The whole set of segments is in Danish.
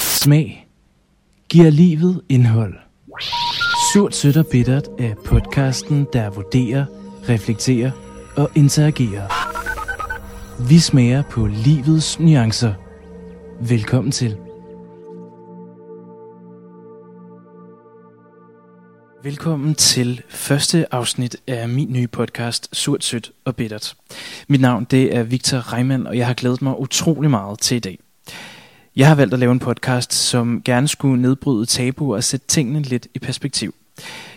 Smag giver livet indhold. Surt, sødt og bittert er podcasten, der vurderer, reflekterer og interagerer. Vi smager på livets nuancer. Velkommen til. Velkommen til første afsnit af min nye podcast, Surt, Sødt og Bittert. Mit navn det er Victor Reimann, og jeg har glædet mig utrolig meget til i dag. Jeg har valgt at lave en podcast, som gerne skulle nedbryde tabu og sætte tingene lidt i perspektiv.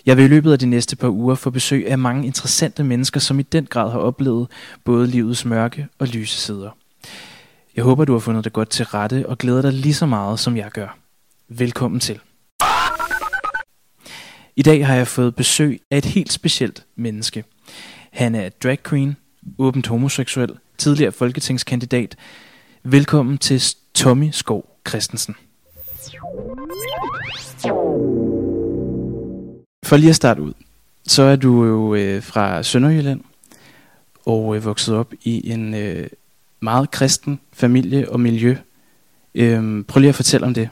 Jeg vil i løbet af de næste par uger få besøg af mange interessante mennesker, som i den grad har oplevet både livets mørke og lyse sider. Jeg håber, du har fundet det godt til rette og glæder dig lige så meget, som jeg gør. Velkommen til. I dag har jeg fået besøg af et helt specielt menneske. Han er drag queen, åbent homoseksuel, tidligere folketingskandidat. Velkommen til Tommy Skov Christensen. For lige at starte ud, så er du jo øh, fra Sønderjylland og øh, vokset op i en øh, meget kristen familie og miljø. Øh, prøv lige at fortælle om det.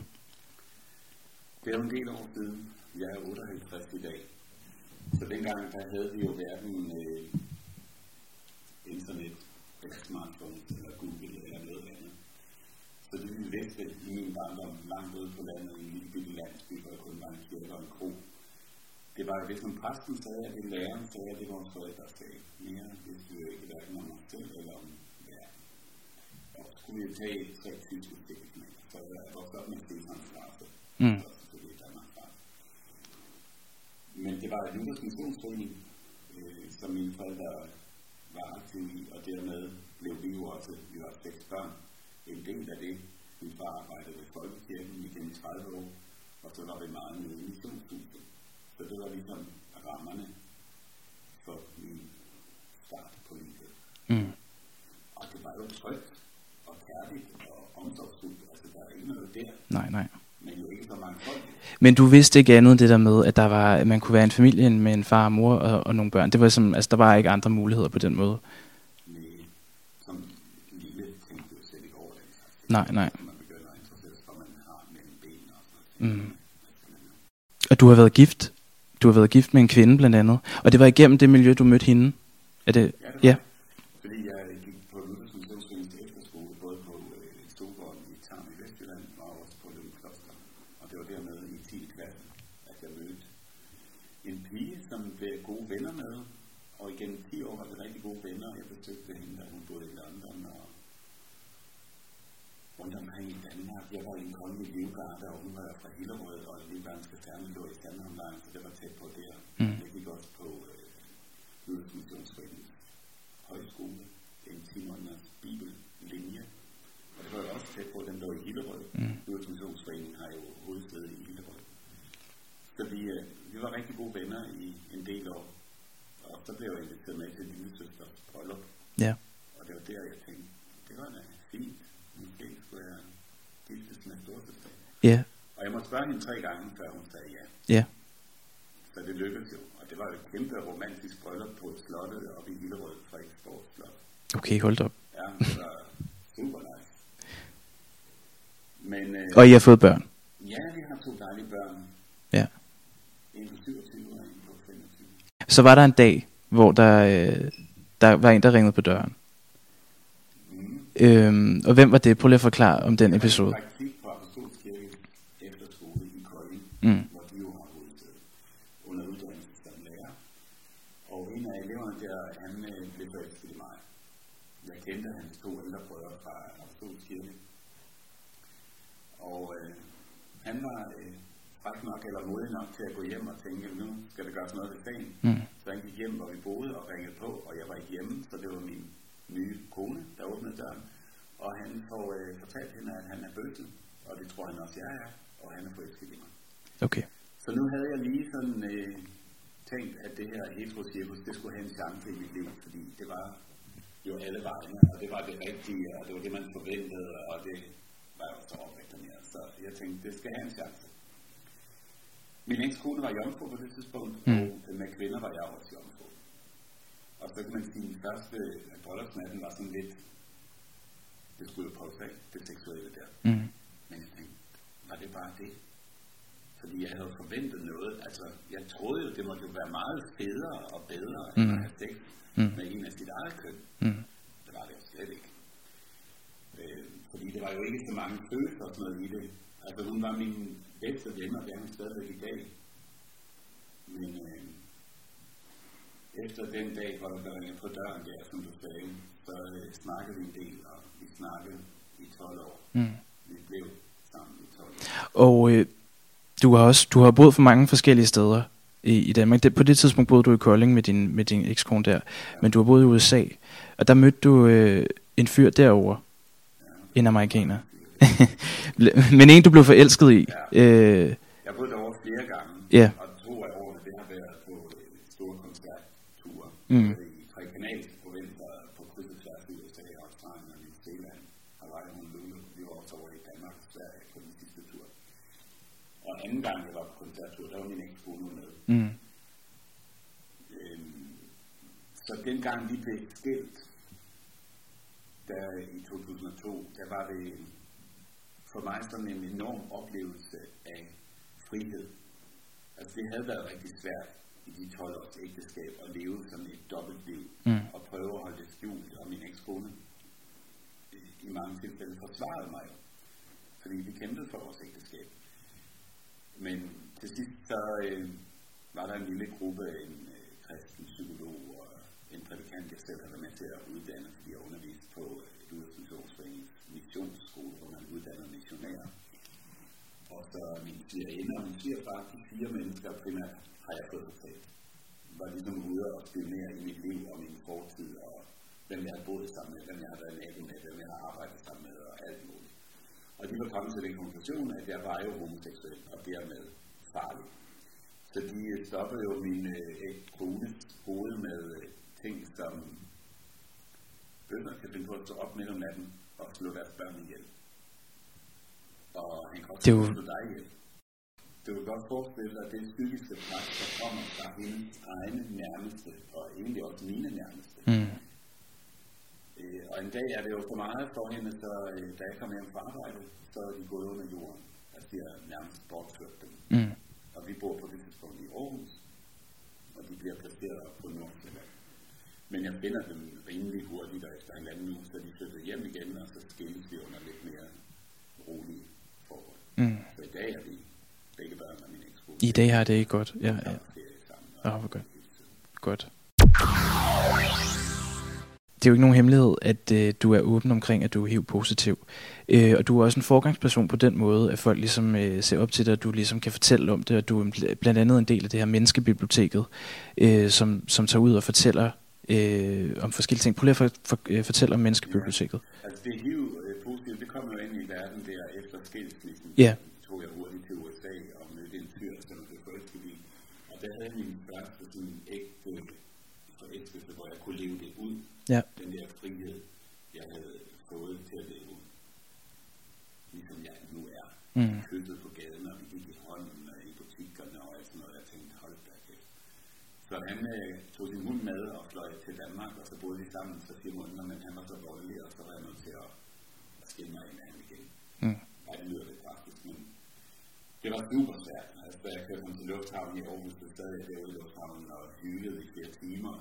Det er en del år siden. Jeg er 58 i dag. Så dengang der havde vi jo hverken øh, internet, eller smartphone, eller Google. Så det vi vidste i min barndom langt ude på landet i en lille bitte landsby, hvor der kun var en kirke og en kro. Det var, hvis som præsten sagde, at det læreren sagde, at det var en forældre sagde. Mere hvis vi jo ikke hverken om os selv eller om verden. Og så skulle vi tage tre tyske stik med, så jeg voksede op med Stefan Straffe. Mm. Men det var lille missionsforening, øh, som mine forældre var aktive i, og dermed blev vi jo også, vi var seks børn, en del af det. Min far arbejdede ved Folkekirken igennem 30 år, og så var vi meget nede i missionshuset. Så det var ligesom rammerne for min start på livet. Mm. Og det var jo trygt og kærligt og omsorgsfuldt. Altså, der er ikke noget der, Nej, nej. men jo ikke så mange folk. Men du vidste ikke andet det der med, at der var, at man kunne være en familie med en far og mor og, og nogle børn. Det var som, altså, der var ikke andre muligheder på den måde. med som lille tænkte jo slet ikke over den slags. ting. Nej, nej. Så man begynder at interessere sig for, hvad man har mellem benene og Nej, nej. Mm. Og du har været gift. Du har været gift med en kvinde blandt andet. Og det var igennem det miljø, du mødte hende. Er det? Ja, det var Ja. det. Fordi jeg gik på Luthers Missionsforeningens efterskole, både på øh, Solgården i Tarm i Vestjylland og også på Løben Kloster. Og det var dermed i 10. klasse, at jeg mødte en pige, som blev gode venner med. Og igennem 10 år var vi rigtig gode venner, og jeg besøgte hende, da hun boede i London og rundt omkring i Danmark. Jeg var i en kongelig livgarde, og hun var fra Hillerød, og livgardens kaserne lå i Sandhavnvejen, så det var tæt på der. Mm. Jeg gik også på øh, Luthers højskole, en timernes bibellinje. Og det var jo også tæt på, den lå i Hillerød. Mm. Luthers har jo hovedsæde i Hillerød. Så vi, øh, vi var rigtig gode venner i en del år. Og så blev jeg inviteret med til lille søsters bryllup. Ja. Og det var der, jeg tænkte, det var da fint. Måske skulle jeg giftes med storsøster. Ja. Og jeg måtte spørge hende tre gange, før hun sagde ja. Ja. Så det lykkedes jo. Og det var jo et kæmpe romantisk bryllup på slottet oppe i Hillerød, Frederiksborg Slot. Okay, hold op. Ja, det var super nice. Men øh, Og I har fået børn. ja, vi har to dejlige børn. Ja. En på 27 og en på 25. Så var der en dag, hvor der, øh, der var en, der ringede på døren. Mm. Øhm, og hvem var det? Prøv lige at forklare om den episode. Var i praktik på Apostolskirke efterskole i Kolding, Mm. hvor de jo har hovedsæde under uddannelse som lærer. Og en af eleverne der, han øh, blev forelsket i mig. Jeg kendte hans to ældre brødre fra Apostolskirke. Og øh, han var øh, fræk nok eller modig nok til at gå hjem og tænke, nu skal der gøres noget ved sagen. Mm. Så han gik hjem, hvor vi boede og ringede på, og jeg var ikke hjemme, så det var min nye kone, der åbnede døren. Og han får øh, fortalt hende, at han er bøsset, og det tror han også, jeg er, og han er forelsket i mig. Okay. Så nu havde jeg lige sådan øh, tænkt, at det her heterocirkus, det skulle have en chance i mit liv, fordi det var jo alle vegne, og det var det rigtige, og det var det, man forventede, og det var jeg også overvægt mere. Så jeg tænkte, det skal have en chance. Min ekskone var jomfru på det tidspunkt, Mm. mm. og med kvinder var jeg også jomfru. Og så kan man sige, at den første bryllupsnatten var sådan lidt det skulle jo påtage det seksuelle der. Mm. Men jeg tænkte, var det bare det? Fordi jeg havde forventet noget, altså jeg troede jo, det måtte jo være meget federe og bedre, mm. end at have sex mm. med en af sit eget køn. Mm. Det var det jo slet ikke. Øh, fordi det var jo ikke så mange følelser og sådan noget i det. Altså hun var min bedste ven, og det er hun stadigvæk i dag. Men øh, efter den dag, hvor der ringede på døren der, som du sagde, så øh, snakkede vi en del, og vi snakkede i 12 år. Mm. Vi blev sammen i 12 år. Og øh, du har også du har boet for mange forskellige steder i, i Danmark. Det, på det tidspunkt boede du i Kolding med din, med din ekskone der, men du har boet i USA, og der mødte du øh, en fyr derovre, en amerikaner. men en du blev forelsket i. Øh, Jeg boet derovre flere gange, Ja. og to af årene, det har været på store koncertture Mm. Australien og New Zealand, Hawaii, Honolulu. Vi var også over i Danmark Sverige på den sidste tur. Og anden gang, jeg var på koncerttur, der var min ekskone med. mm, Øhm, så dengang vi blev skilt, der i 2002, der var det for mig sådan en enorm oplevelse af frihed. Altså det havde været rigtig svært i de 12 års ægteskab at leve sådan et dobbeltliv Mm. og prøve at holde det skjult. Og min ekskone i- i mange tilfælde forsvarede mig jo, fordi vi kæmpede for vores ægteskab. Men til sidst så øh, var der en lille gruppe, af en øh, kristen psykolog og en prædikant, jeg selv har været med til at uddanne, fordi jeg underviste på øh, Luthers Missionsforeningens missionsskole, hvor man uddanner missionærer. Og så min svigerinde og min svigerfar, de fire mennesker primært har jeg fået fortalt. Var ligesom ude og spionere i mit liv og min fortid, og hvem jeg har boet sammen med, hvem jeg har været nabo med, hvem jeg har arbejdet sammen med, og alt muligt. Og de var kommet til den konklusion, at jeg var jo homoseksuel, og dermed farlig. Så de stoppede jo min øh, kones hoved med øh, ting som bønder kan finde på at stå op midt om natten og slå deres børn ihjel. Og han kan også slå dig ihjel. Du kan godt forestille dig det psykiske pres, der kommer fra hendes egne nærmeste, og egentlig også mine nærmeste. mm, Øh, og en dag er det jo for meget for hende, så øh, da jeg kommer hjem fra arbejde, så er de gået under jorden. Altså de har nærmest bortført dem. mm, Og vi bor på det tidspunkt i Aarhus, og de bliver placeret på Nordsjælland. Men jeg finder dem rimelig hurtigt, og efter halvanden uge, så de flyttet hjem igen, og så skilles vi under lidt mere rolige forhold. mm. Så i dag er vi begge børn og min ekskone. I dag har det ikke godt. Ja, ja. Åh, hvor godt. Godt. Det er jo ikke nogen hemmelighed, at øh, du er åben omkring, at du er HIV-positiv. Øh, og du er også en forgangsperson på den måde, at folk ligesom øh, ser op til dig, og du ligesom kan fortælle om det, og du er bl- blandt andet en del af det her menneskebiblioteket, øh, som, som tager ud og fortæller øh, om forskellige ting. Prøv lige at for, for, øh, fortælle om menneskebiblioteket. Altså det HIV-positive, det kom jo ind i verden der efter skilsmissen. Ja. tog jeg hurtigt til USA og mødte en fyr, som jeg blev forelsket i. Og der havde jeg min første sådan ægte forelskelse, hvor jeg kunne leve det ud. Ja. Den der frihed, jeg havde fået til at leve, ligesom jeg nu er. Mm. Kysset på gaden, og vi gik i hånden og i butikkerne og alt sådan noget. Jeg tænkte, hold da kæft. Så han øh, tog sin hund med og fløj til Danmark, og så boede vi sammen så fire måneder, men han var så voldelig, og så var jeg nødt til at, at skille mig med ham igen. Mm. Ja, det lyder lidt drastisk, men det var super svært. Altså, da jeg kørte ham til lufthavnen i Aarhus, så sad jeg derude i lufthavnen og hylede i flere timer,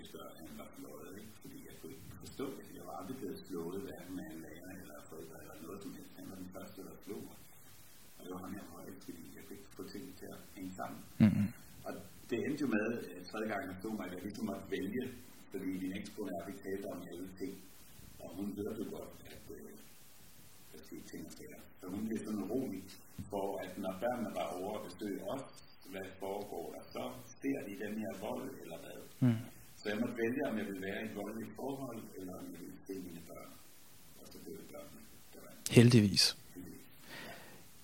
efter han var fløjet, ikke? fordi jeg kunne ikke forstå det. Jeg var aldrig blevet slået, hverken med en lærer eller forældre eller noget som helst. Han var den første, der slog mig. Og det var ham, jeg var højst, fordi jeg kunne ikke få tingene til at hænge sammen. Mm-hmm. Det endte jo med, øh, tredje gang han stod mig, at jeg ligesom måtte vælge, fordi min ekskone er ikke talte om alle ting. Og hun hørte jo godt, at øh, der skete ting og sager. Så hun blev sådan rolig for, at når børnene var over og besøge os, hvad foregår der, så ser de den her vold eller hvad. Mm. Så jeg måtte vælge, om jeg ville være i et voldeligt forhold, eller om jeg ville se mine børn. Og så blev det børnene, var Heldigvis.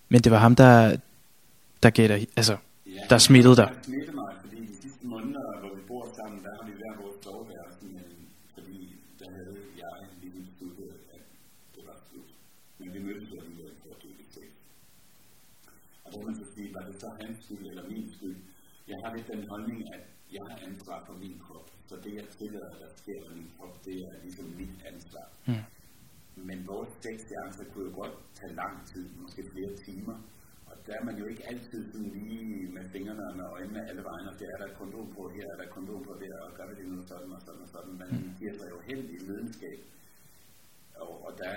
Men det var ham, der, der gav dig, altså, Ja, der smittede dig. Han smittede mig, fordi de sidste måneder, hvor vi bor sammen, der har vi hver vores soveværelse, men fordi der havde jeg lige besluttet, at det var slut. Men vi mødtes jo alligevel for at dele sex. Og der må man så sige, var det så hans skyld eller min skyld? Lidt den holdning, at jeg har ansvar for min krop. Så det, jeg tillader, der sker med min krop, det er ligesom mit ansvar. Mm. Men vores sexseancer kunne jo godt tage lang tid, måske flere timer. Og der er man jo ikke altid sådan lige med fingrene og med øjnene alle vejen, og der er der et kondom på her, er der et kondom på der, og gør vi det nu sådan og sådan og sådan. Man giver sig jo hen i lidenskab. Og, og der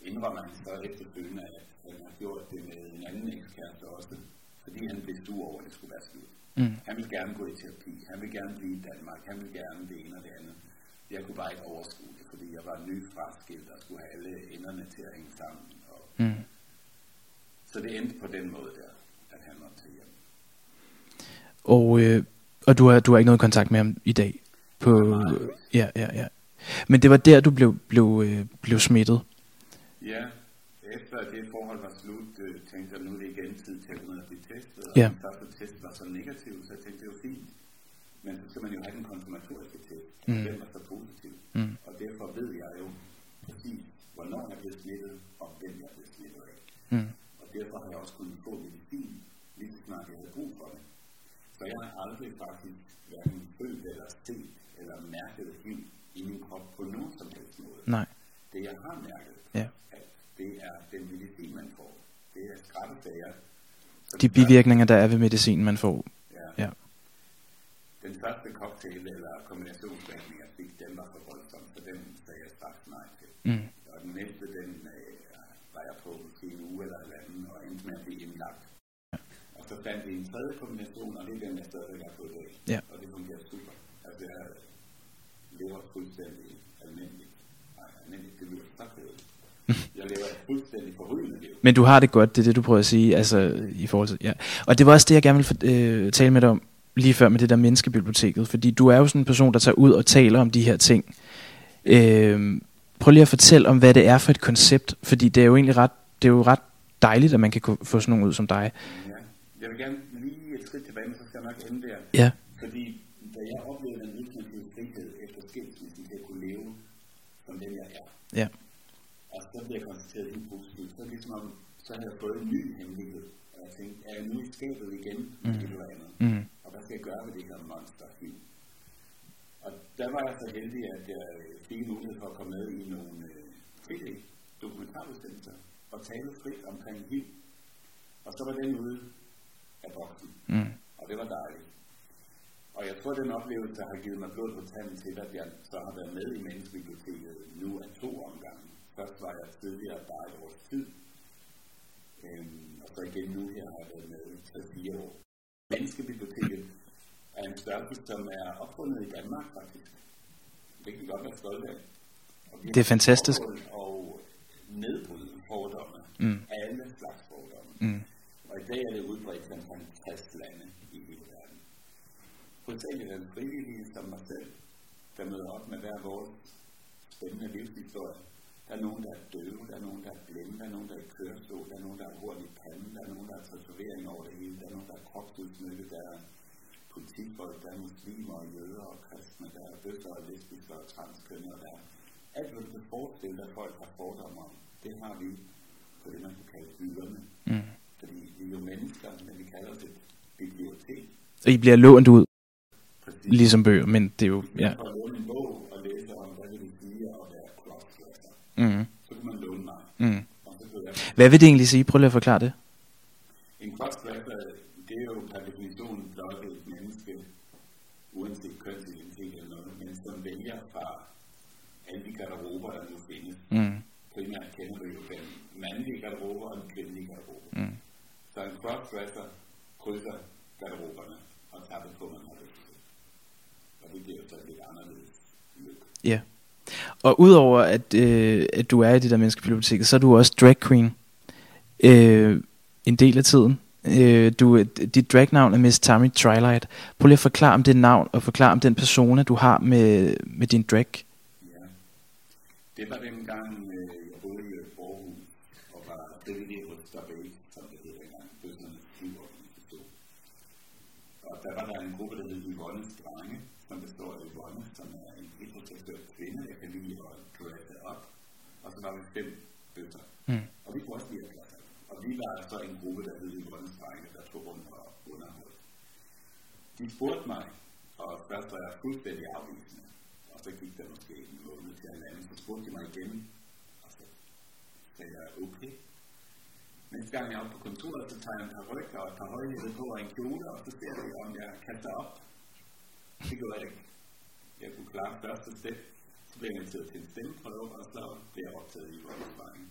indrømmer han så efterfølgende, at han har gjort det med en anden ekskæreste også, fordi han blev sur over, at det skulle være slut. Mm. Han vil gerne gå i terapi, han vil gerne blive i Danmark, han vil gerne det ene og det andet. Jeg kunne bare ikke overskue det, fordi jeg var ny fraskilt og skulle have alle enderne til at hænge sammen. Og Mm. så det endte på den måde der, at han var til hjem. Og, øh, og du, har, du har ikke noget kontakt med ham i dag? På, ja, ja, ja. Men det var der, du blev, blev, øh, blev smittet? Ja, efter at det forhold var slut, øh, tænkte jeg, nu er det igen tid til at gå ned og blive testet. Og Ja. den første test var så negativ, så jeg tænkte, det var fint. Men så skal man jo have den konfirmatoriske test. Mm. Den var så positiv. Mm. Og derfor ved jeg jo præcis, hvornår jeg blev smittet, og hvem jeg blev smittet af. Mm. Og derfor har jeg også kunnet få medicin, lige så snart jeg havde brug for det. Så jeg har aldrig faktisk hverken følt eller set eller mærket HIV i min krop på nogen som helst måde. Nej. Det jeg har mærket, Ja. at det er den medicin, man får. Det er skrabbesager. De bivirkninger, der er ved medicinen, man får. Ja. Ja. Den første cocktail eller kombinationsbehandling, jeg fik, den var for voldsom, så den sagde jeg straks nej til. Mm. Og den næste, den øh, var jeg på måske en uge eller halvanden, og endte med at blive indlagt. Og så fandt vi en tredje kombination, og det er den, jeg stadigvæk er på i dag. Ja. Og det fungerer super. Altså, jeg lever fuldstændig almindeligt. Nej, almindeligt, det lyder så kedeligt. Jeg lever fuldstændig forrygende liv. Men du har det godt, det er det, du prøver at sige, altså i forhold til, ja. Og det var også det, jeg gerne ville øh, tale med dig om, lige før med det der menneskebiblioteket, fordi du er jo sådan en person, der tager ud og taler om de her ting. Øh, prøv lige at fortælle om, hvad det er for et koncept, fordi det er jo egentlig ret, det er jo ret dejligt, at man kan få sådan nogen ud som dig. Ja. Jeg vil gerne lige et skridt tilbage, men så skal jeg nok ende der. Ja, Fordi da jeg oplevede den ultimative frihed efter skilsmissen til at kunne leve som den jeg er, ja, så blev jeg konstateret helt positivt, så ligesom om, så havde jeg fået en ny hemmelighed. Og jeg tænkte, er jeg nu i skabet igen mm. et eller andet? mm, Og hvad skal jeg gøre med det her monster HIV? Og der var jeg så heldig, at jeg fik en mulighed for at komme med i nogle øh, tv-dokumentarudsendelser og tale frit omkring HIV. Og så var den ude af boksen, mm, og det var dejligt. Og jeg tror, den oplevelse har givet mig blod på tanden til, at jeg så har været med i Menneskebiblioteket nu af to omgange. Først var jeg tidligere bare et års tid, øhm, og så igen nu her har jeg været med i 3-4 år. Menneskebiblioteket er en størrelse, som er opfundet i Danmark faktisk. Det kan vi godt være stolte af. Det er fantastisk. Og nedbryde fordomme. Mm. Alle slags fordomme. mm, Og i dag er det udbredt til omkring 60 lande i hele verden. Er det frivillige som mig selv, der møder op med hver vores spændende livshistorie. Der er nogen, der er døve, der er nogen, der er blinde, der er nogen, der er i kørestol, der er nogen, der er hurtig i panden, der er nogen, der har tatovering over det hele, der er nogen, der er kropsudsmykket, der er politifolk, der er muslimer og jøder og kristne, der er bøsser og lesbiske og transkønner, der er alt, hvad du kan forestille dig, folk har fordomme om, det har vi på det, man kunne kalde byerne. mm. Fordi vi er jo mennesker, men vi kalder det et bibliotek. Og I bliver lånt ud. ligesom bøger, men det er jo, ja, mm, mm. Hvad vil det egentlig sige? Prøv lige at forklare det. En crossdresser, det er jo per definition blot et menneske, uanset kønsidentitet eller noget, men som vælger fra alle de garderober, der nu findes. Mm, Primært kender du jo den mandlige garderober og den kvindelige garderobe. mm. Så en crossdresser krydser garderoberne og tager det på, man har lyst til. Og det giver jo så et lidt anderledes look. Ja. Og udover at, øh, at du er i det der menneskebiblioteket, så er du også drag queen. Øh, en del af tiden. Øh, du, dit dragnavn er Miss Tammy Twilight. Prøv lige at forklare om det navn, og forklare om den persona, du har med, med din drag. Ja. Det var dengang, øh, jeg boede i Aarhus og var frivillig hos Stabæk, som det hed dengang. Det var sådan en. Og der var der en gruppe, der hed Yvonnes Drenge, som består af Yvonne, som er en heteroseksuel kvinde, jeg kan lide at dresse op. Og så var vi fem bøtter. Mm. Og vi kunne også lide at dresse. Og vi var så en gruppe, der hed Yvonnes Drenge, der tog rundt og underholdt. De spurgte mig, og først var jeg fuldstændig afvisende. Og så gik der måske en måned til halvanden, så spurgte de mig igen. Og sagde jeg, okay. Næste gang jeg er oppe på kontoret, så tager jeg en par ryg og et par højhæle på og en kjole, og så ser vi, om jeg kaster op. Det gjorde jeg ikke. Jeg kunne klare første step. Så blev jeg inviteret til en stemmeprøve, og så blev jeg optaget i Volkswagen.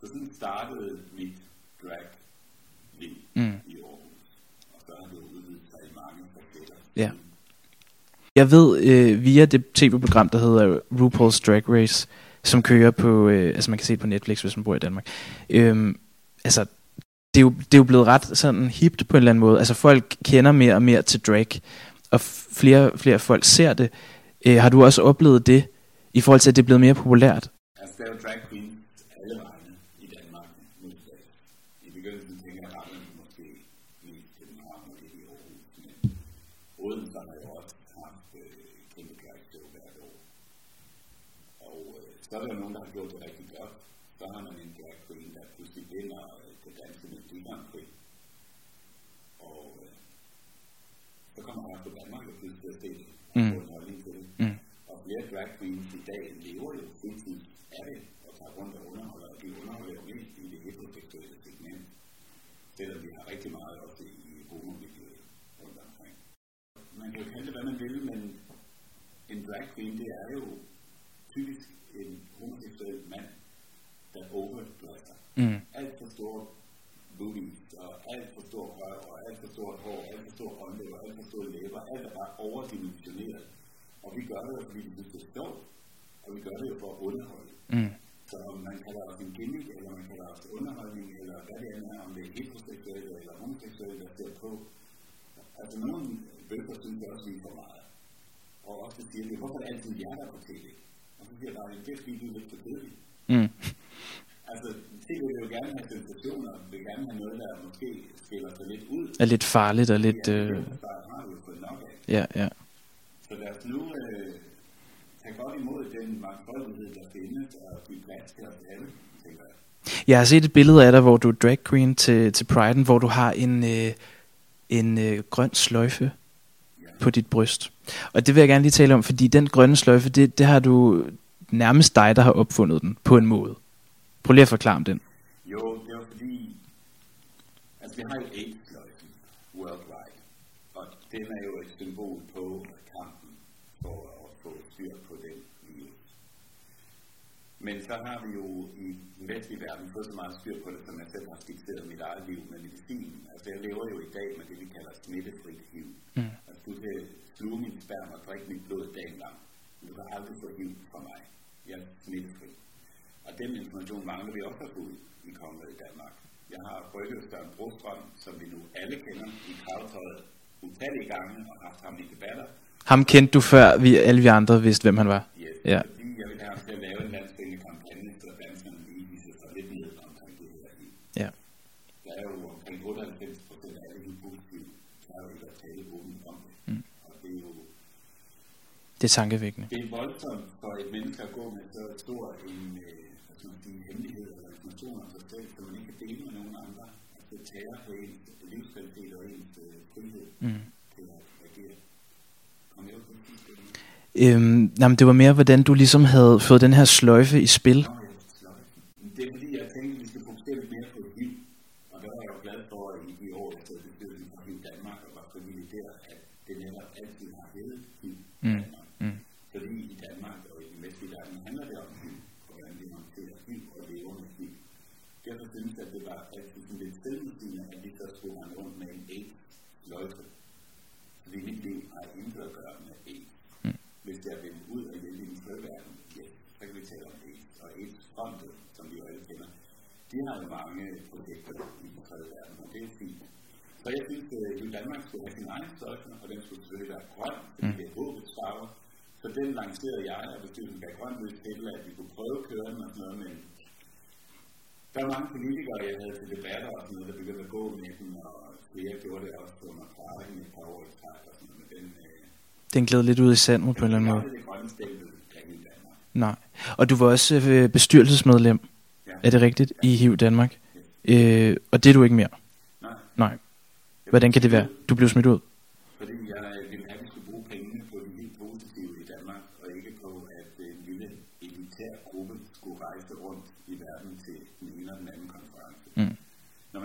Så sådan startede mit drag liv mm. i Aarhus. Og så har det udvidet sig i mange facetter. Ja. Jeg ved øh, via det tv-program, der hedder RuPaul's Drag Race, som kører på, øh, altså man kan se det på Netflix, hvis man bor i Danmark. Øhm, altså, det er, jo, det er jo blevet ret sådan hipt på en eller anden måde. Altså folk kender mere og mere til drag, og flere flere folk ser det. Øh, har du også oplevet det, i forhold til at det er blevet mere populært? Altså, der er jo drag queen alle vegne i Danmark nu I begyndelsen tænker jeg, at måske i København og det i Aarhus, men Odense har jo også haft øh, kæmpe drag show hvert år. Og øh, så er der jo nogen, der har gjort det rigtig godt. Så har man en drag queen, der pludselig vinder øh, det danske Melodi Grand Prix. Og øh, så kommer man på Pludselig at se det. Mm. Mm. Og flere drag queens i dag lever jo fuldtid af det, og tager rundt og underholder, og de underholder jo mest i det heteroseksuelle segment, selvom vi har rigtig meget også i homomiljøet rundt omkring. Man kan jo kalde det, hvad man vil, men en drag queen, det er jo typisk en homoseksuel mand, der overdresser. Mm. Alt for store boobies, og alt for stor røv, og alt for stort hår, alt for stor håndled, og alt for store læber, alt er bare overdimensioneret. Og vi gør det jo, fordi vi synes, det er sjovt, og vi gør det jo for at underholde. Mm. Så om man kalder os en gimmick, eller man kalder os underholdning, eller hvad det er, om det er heteroseksuelle eller homoseksuelle, der ser på. Altså nogle bøger synes jeg også lige for meget. Og også siger, det, hvorfor er det altid jer, der på tv? Og så siger jeg bare, det er fordi, du er lidt for kedelig. Mm. Tv vil jo gerne have sensationer, vil gerne have noget, der måske skiller sig lidt ud. Er lidt farligt og lidt... Ja, øh... Ja, ja. Så lad os nu øh, tage godt imod den mangfoldighed, der findes, og give plads til os alle, tænker jeg. Jeg har set et billede af dig, hvor du er drag queen til, til Pride'en, hvor du har en, øh, en øh, grøn sløjfe ja. på dit bryst. Og det vil jeg gerne lige tale om, fordi den grønne sløjfe, det, det har du nærmest dig, der har opfundet den på en måde. Prøv lige at forklare om den. Jo, det var fordi, altså vi har jo AIDS-sløjfen worldwide, og den er jo et symbol på Men så har vi jo i den vestlige verden fået så meget styr på det, som jeg selv har skitseret mit eget liv med medicin. Altså jeg lever jo i dag med det, vi kalder smittefrit HIV. Mm. Altså du kan sluge min sperm og drikke mit blod dagen lang. Du kan aldrig få HIV fra mig. Jeg er smittefri. Og den information mangler vi også at få ud i kongeriget i Danmark. Jeg har brygget Søren Brostrøm, som vi nu alle kender i kravtøjet utallige gange og haft ham i debatter. Ham kendte du før vi, alle vi andre vidste, hvem han var? Yes, ja. fordi jeg vil have ham til at lave en landsdækkende kampagne, så danskerne lige viser sig lidt ned omkring det her. Ja. Der er jo omkring 98 procent af alle de positive, der er jo ikke at tale åbent om det. Mm. Og det er jo... Det er tankevækkende. Det er voldsomt for et menneske at gå med så stor en, øh, hvad skal man sige, hemmelighed eller information om sig selv, som man ikke kan dele med nogen andre. Altså det tager på ens livskvalitet og ens øh, frihed mm. til at agere. Kom jeg Øhm, jamen, det var mere, hvordan du ligesom havde fået den her sløjfe i spil. Det er fordi, jeg tænkte, at vi skal fokusere lidt mere på HIV. Og der var jeg jo glad for, at i de år, jeg taget bestyrelsen fra HIV Danmark og var frivillig der, at det netop altid har heddet HIV mm. Mm. Fordi i Danmark og i den vestlige verden handler det om HIV, og hvordan vi håndterer HIV og lever med HIV. Derfor synes jeg, at det var altid sådan lidt selvmodsigende, at vi så skulle rende rundt med en AIDS-sløjfe. Fordi mit liv har intet at gøre med AIDS hvis jeg vil ud og hjælpe i den tredje verden, ja, så kan vi tale om det. Og et fondet, som vi jo alle kender, de har jo mange projekter i den tredje verden, og det er fint. Så jeg synes, at have sin egen størrelse, og den skulle selvfølgelig være grøn, fordi mm. det er håbets farver. Så den lancerede jeg, og bestyrelsen gav grøn lys til, at vi kunne prøve at køre den og sådan noget, men der var mange politikere, jeg havde til debatter og sådan noget, der begyndte at gå med den, og flere gjorde det også på mig i et par år i træk og sådan noget, men den, øh, den gled lidt ud i sandet på en eller anden måde. Nej. Og du var også øh, bestyrelsesmedlem, er det rigtigt, i HIV Danmark? Øh, og det er du ikke mere? Nej. Nej. Hvordan kan det være? Du blev smidt ud? Fordi jeg ville have, at vi skulle bruge pengene på det helt positive i Danmark, og ikke på, at en lille elitær gruppe skulle rejse rundt i verden til den ene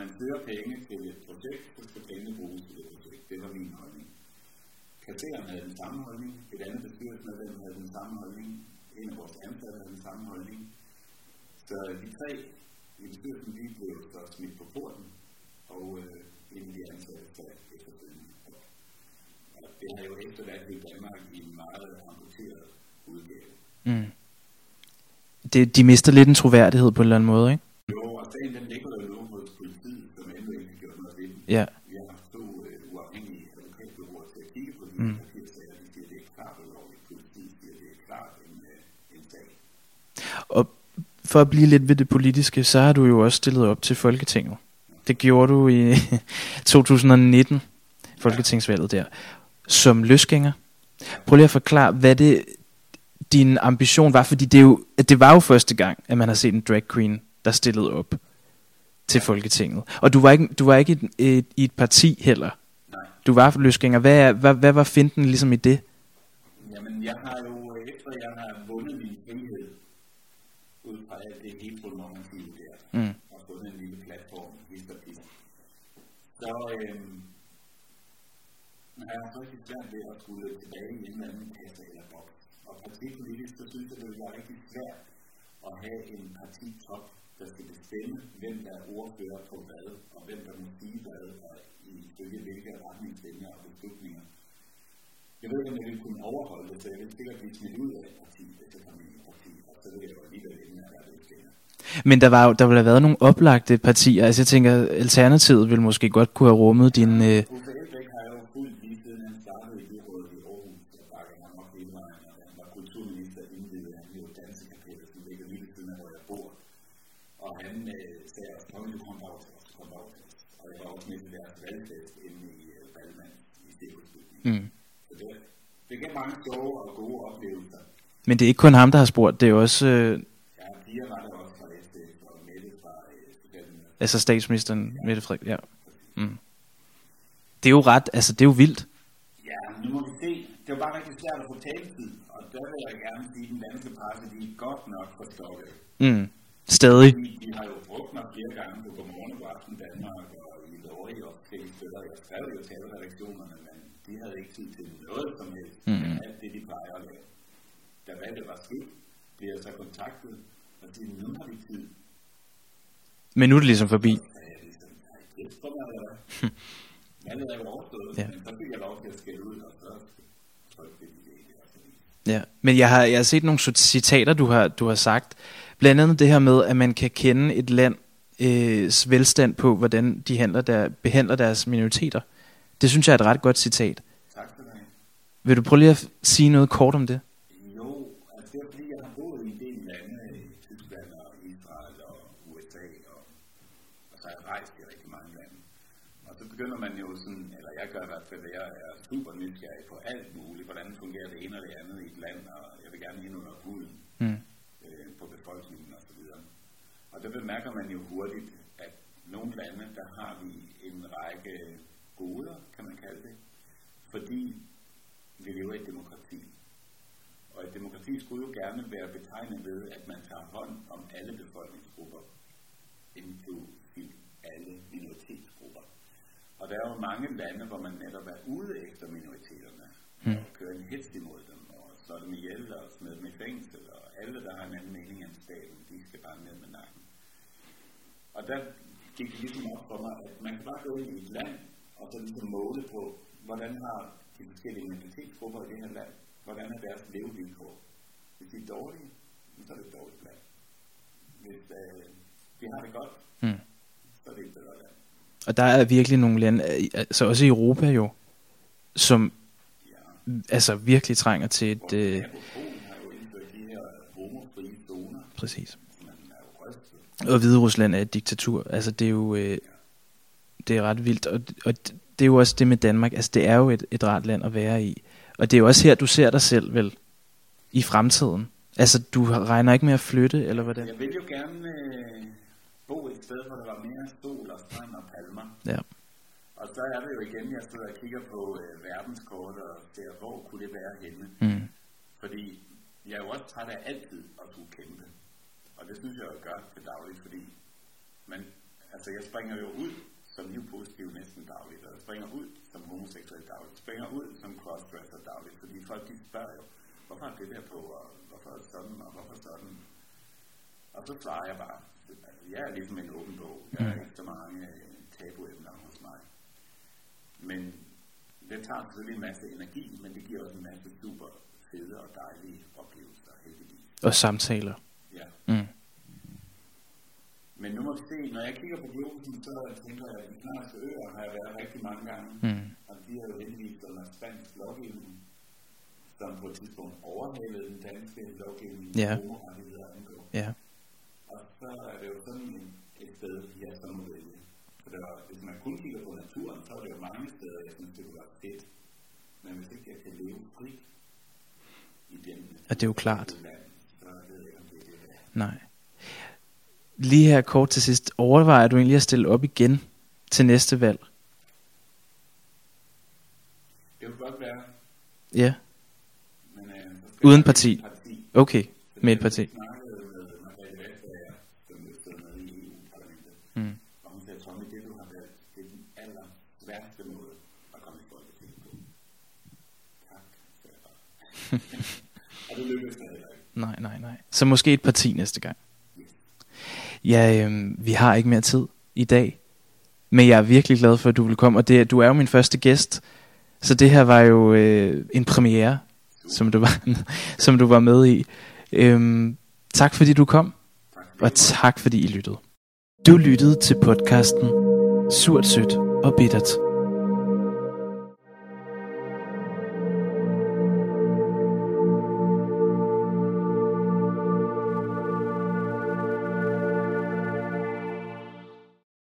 man søger penge til et projekt, så skal pengene bruges til det projekt. Det var min holdning. Kasseren havde den samme holdning, et andet bestyrelsesmedlem havde den samme holdning, en af vores ansatte havde den samme holdning. Så de tre i bestyrelsen, de blev så smidt på porten, og øh, de ansatte sagde efterfølgende. Og det har jo efterladt i Danmark i en meget amputeret udgave. Mm. Det, de mister lidt en troværdighed på en eller anden måde, ikke? Jo, og sagen den ligger jo nu hos politiet, som endnu ikke har gjort noget ved den. Ja. Vi har haft to øh, uafhængige advokatbyråer til at kigge på de mm. papirsager, de siger, det er klart ulovligt. Politiet siger, det er klart en, øh, en sag. Og for at blive lidt ved det politiske, så har du jo også stillet op til Folketinget. Det gjorde du i 2019, Folketingsvalget der, som løsgænger. Prøv lige at forklare, hvad det din ambition var, fordi det, er jo, det var jo første gang, at man har set en drag queen, der stillede op til Folketinget. Og du var ikke, du var ikke i et, et, et parti heller. Nej, Du var løsgænger. Hvad, hvad, hvad var finten ligesom i det? jamen jeg har jo, efter jeg har vundet min frihed, ud fra alt det heteronormative der, Mm. og fundet en lille platform, hist og pist, så øhm, har jeg rigtig svært ved at skulle tilbage i en eller anden kasse eller boks. Og partipolitisk, så synes jeg, det ville være rigtig svært at have en partitop, der skal bestemme, hvem der er ordfører på hvad, og hvem der må sige hvad, og i hvilke retningslinjer og beslutninger. Jeg ved ikke, om jeg vil kunne overholde det, så jeg vil sikkert blive smidt ud af et parti, hvis jeg ind i et parti, og så vil jeg jo alligevel ende være løsgænger. Men der, var jo, der ville have været nogle oplagte partier. Altså jeg tænker, Alternativet ville måske godt kunne have rummet din... Øh, af, kom kom kom mm. Det, det gav mange sjove og gode oplevelser. Men det er ikke kun ham, der har spurgt. Det er også øh, Ja, piger var der også fra SF, og Mette fra øh, altså statsministeren, Mette Frederik. Ja. Mm. Det er jo ret, altså det er jo vildt. Ja, nu må vi se. Det var bare rigtig svært at få taletid, og der vil jeg gerne sige, at den danske presse, de er godt nok forstokket. Mm. Stadig. De, de har jo brugt mig flere gange på Godmorgen og Aften Danmark og i Lorry og forskellige steder. Jeg skrev jo til redaktionerne, men de havde ikke tid til noget som helst. Mm. Alt det, de plejer at lave. Da valget var slut, blev jeg så kontaktet og siger, nu har vi tid. Men nu er det ligesom forbi. Sagde jeg ligesom, nej, det er mig, eller hvad? Valget er jo overstået, Ja. ja. men så fik jeg lov til at skælde ud, og så trykte det. Ja. Men jeg har, jeg har set nogle citater, du har, du har sagt. Blandt andet det her med, at man kan kende et land øh, velstand på, hvordan de handler der, behandler deres minoriteter. Det synes jeg er et ret godt citat. Tak skal du have. Vil du prøve lige at sige noget kort om det? Jo, altså det er fordi, jeg har boet i en del lande, i Tyskland og Israel og USA, og, og så har jeg rejst i rigtig mange lande. Og så begynder man jo sådan, eller jeg gør i hvert fald, at jeg er super nysgerrig på alt muligt, hvordan fungerer det ene og det andet i et land, og jeg vil gerne ind under huden Mm. øh, på befolkningen og så videre. Og der bemærker man jo hurtigt, at nogle lande, der har vi en række goder, kan man kalde det, fordi vi lever i et demokrati. Og et demokrati skulle jo gerne være betegnet ved, at man tager hånd om alle befolkningsgrupper, inklusive alle minoritetsgrupper. Og der er jo mange lande, hvor man netop er ude efter minoriteterne, Mm. og kører en hets imod dem, og slår dem ihjel og smider dem i fængsel, og alle, der har en anden mening end staten, de skal bare ned med nakken. Og der gik det ligesom op for mig, at man kan bare gå ind i et land, og så ligesom måle på, hvordan har de forskellige minoritetsgrupper i det her land, hvordan er deres levevilkår. Hvis de er dårlige, så er det et dårligt land. Hvis øh, de har det godt, Mm. så er det et bedre land. Og der er virkelig nogle lande, øh, altså også i Europa jo, som Ja. altså virkelig trænger til et... Øh, har jo indført de her homofrie zoner, præcis. Og Hvide Rusland er et diktatur. Altså det er jo øh, det er ret vildt. Og, og det er jo også det med Danmark. Altså det er jo et, et rart land at være i. Og det er jo også her, du ser dig selv vel i fremtiden. Altså du regner ikke med at flytte, eller hvordan? Jeg vil jo gerne øh, bo et sted, hvor der var mere sol og strand og palmer. Ja. Og så er det jo igen, jeg sidder og kigger på øh, verdenskort og ser, hvor kunne det være henne. Mm. Fordi jeg er jo også træt af altid at skulle kæmpe. Og det synes jeg jo gør til dagligt, fordi man Altså, jeg springer jo ud som HIV-positiv næsten dagligt, jeg springer ud som homoseksuel dagligt, springer ud som crossdresser dagligt, fordi folk de spørger jo, hvorfor er det der på, og hvorfor er sådan, og hvorfor sådan. Og så svarer jeg bare, jeg er ligesom en åben bog, jeg har ikke så mange øh, tabuemner hos mig. Men det tager selvfølgelig en masse energi, men det giver også en masse super fede og dejlige oplevelser, heldigvis. Og samtaler. Ja. Mm. Men nu må vi se, når jeg kigger på globusen, så tænker jeg, at de knarske øer har jeg været rigtig mange gange. Mm. Og de har jo henvist under spansk lovgivning, som på et tidspunkt overhalede den danske lovgivning, Ja. homorettigheder angår. Ja. Og så er det jo sådan et sted, jeg så må vælge. For det var, hvis man kun kigger på naturen, så er det jo mange steder, jeg synes, det kunne være fedt. Men hvis ikke jeg kan leve frit i den Og det er jo klart. land, så ved jeg om det er det, der. Nej. Lige her kort til sidst. Overvejer du egentlig at stille op igen til næste valg? Det kunne godt være, Ja. men øh, Uden parti. parti. Okay. Med et parti. Mm. er. Nej, nej, nej. Så måske et parti næste gang. Ja, øh, vi har ikke mere tid i dag. Men jeg er virkelig glad for, at du vil komme. Og det, du er jo min første gæst. Så det her var jo øh, en premiere, som du var, som du var med i. Øhm, tak fordi du kom. Tak for Og tak fordi I lyttede. Du lyttede til podcasten Surt, Sødt og Bittert.